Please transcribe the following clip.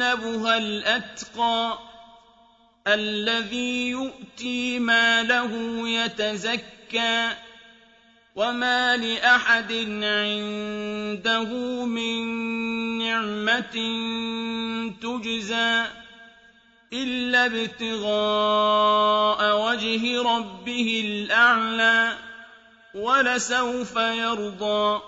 وسيجنبها الأتقى الذي يؤتي ماله يتزكى وما لأحد عنده من نعمة تجزى إلا ابتغاء وجه ربه الأعلى ولسوف يرضى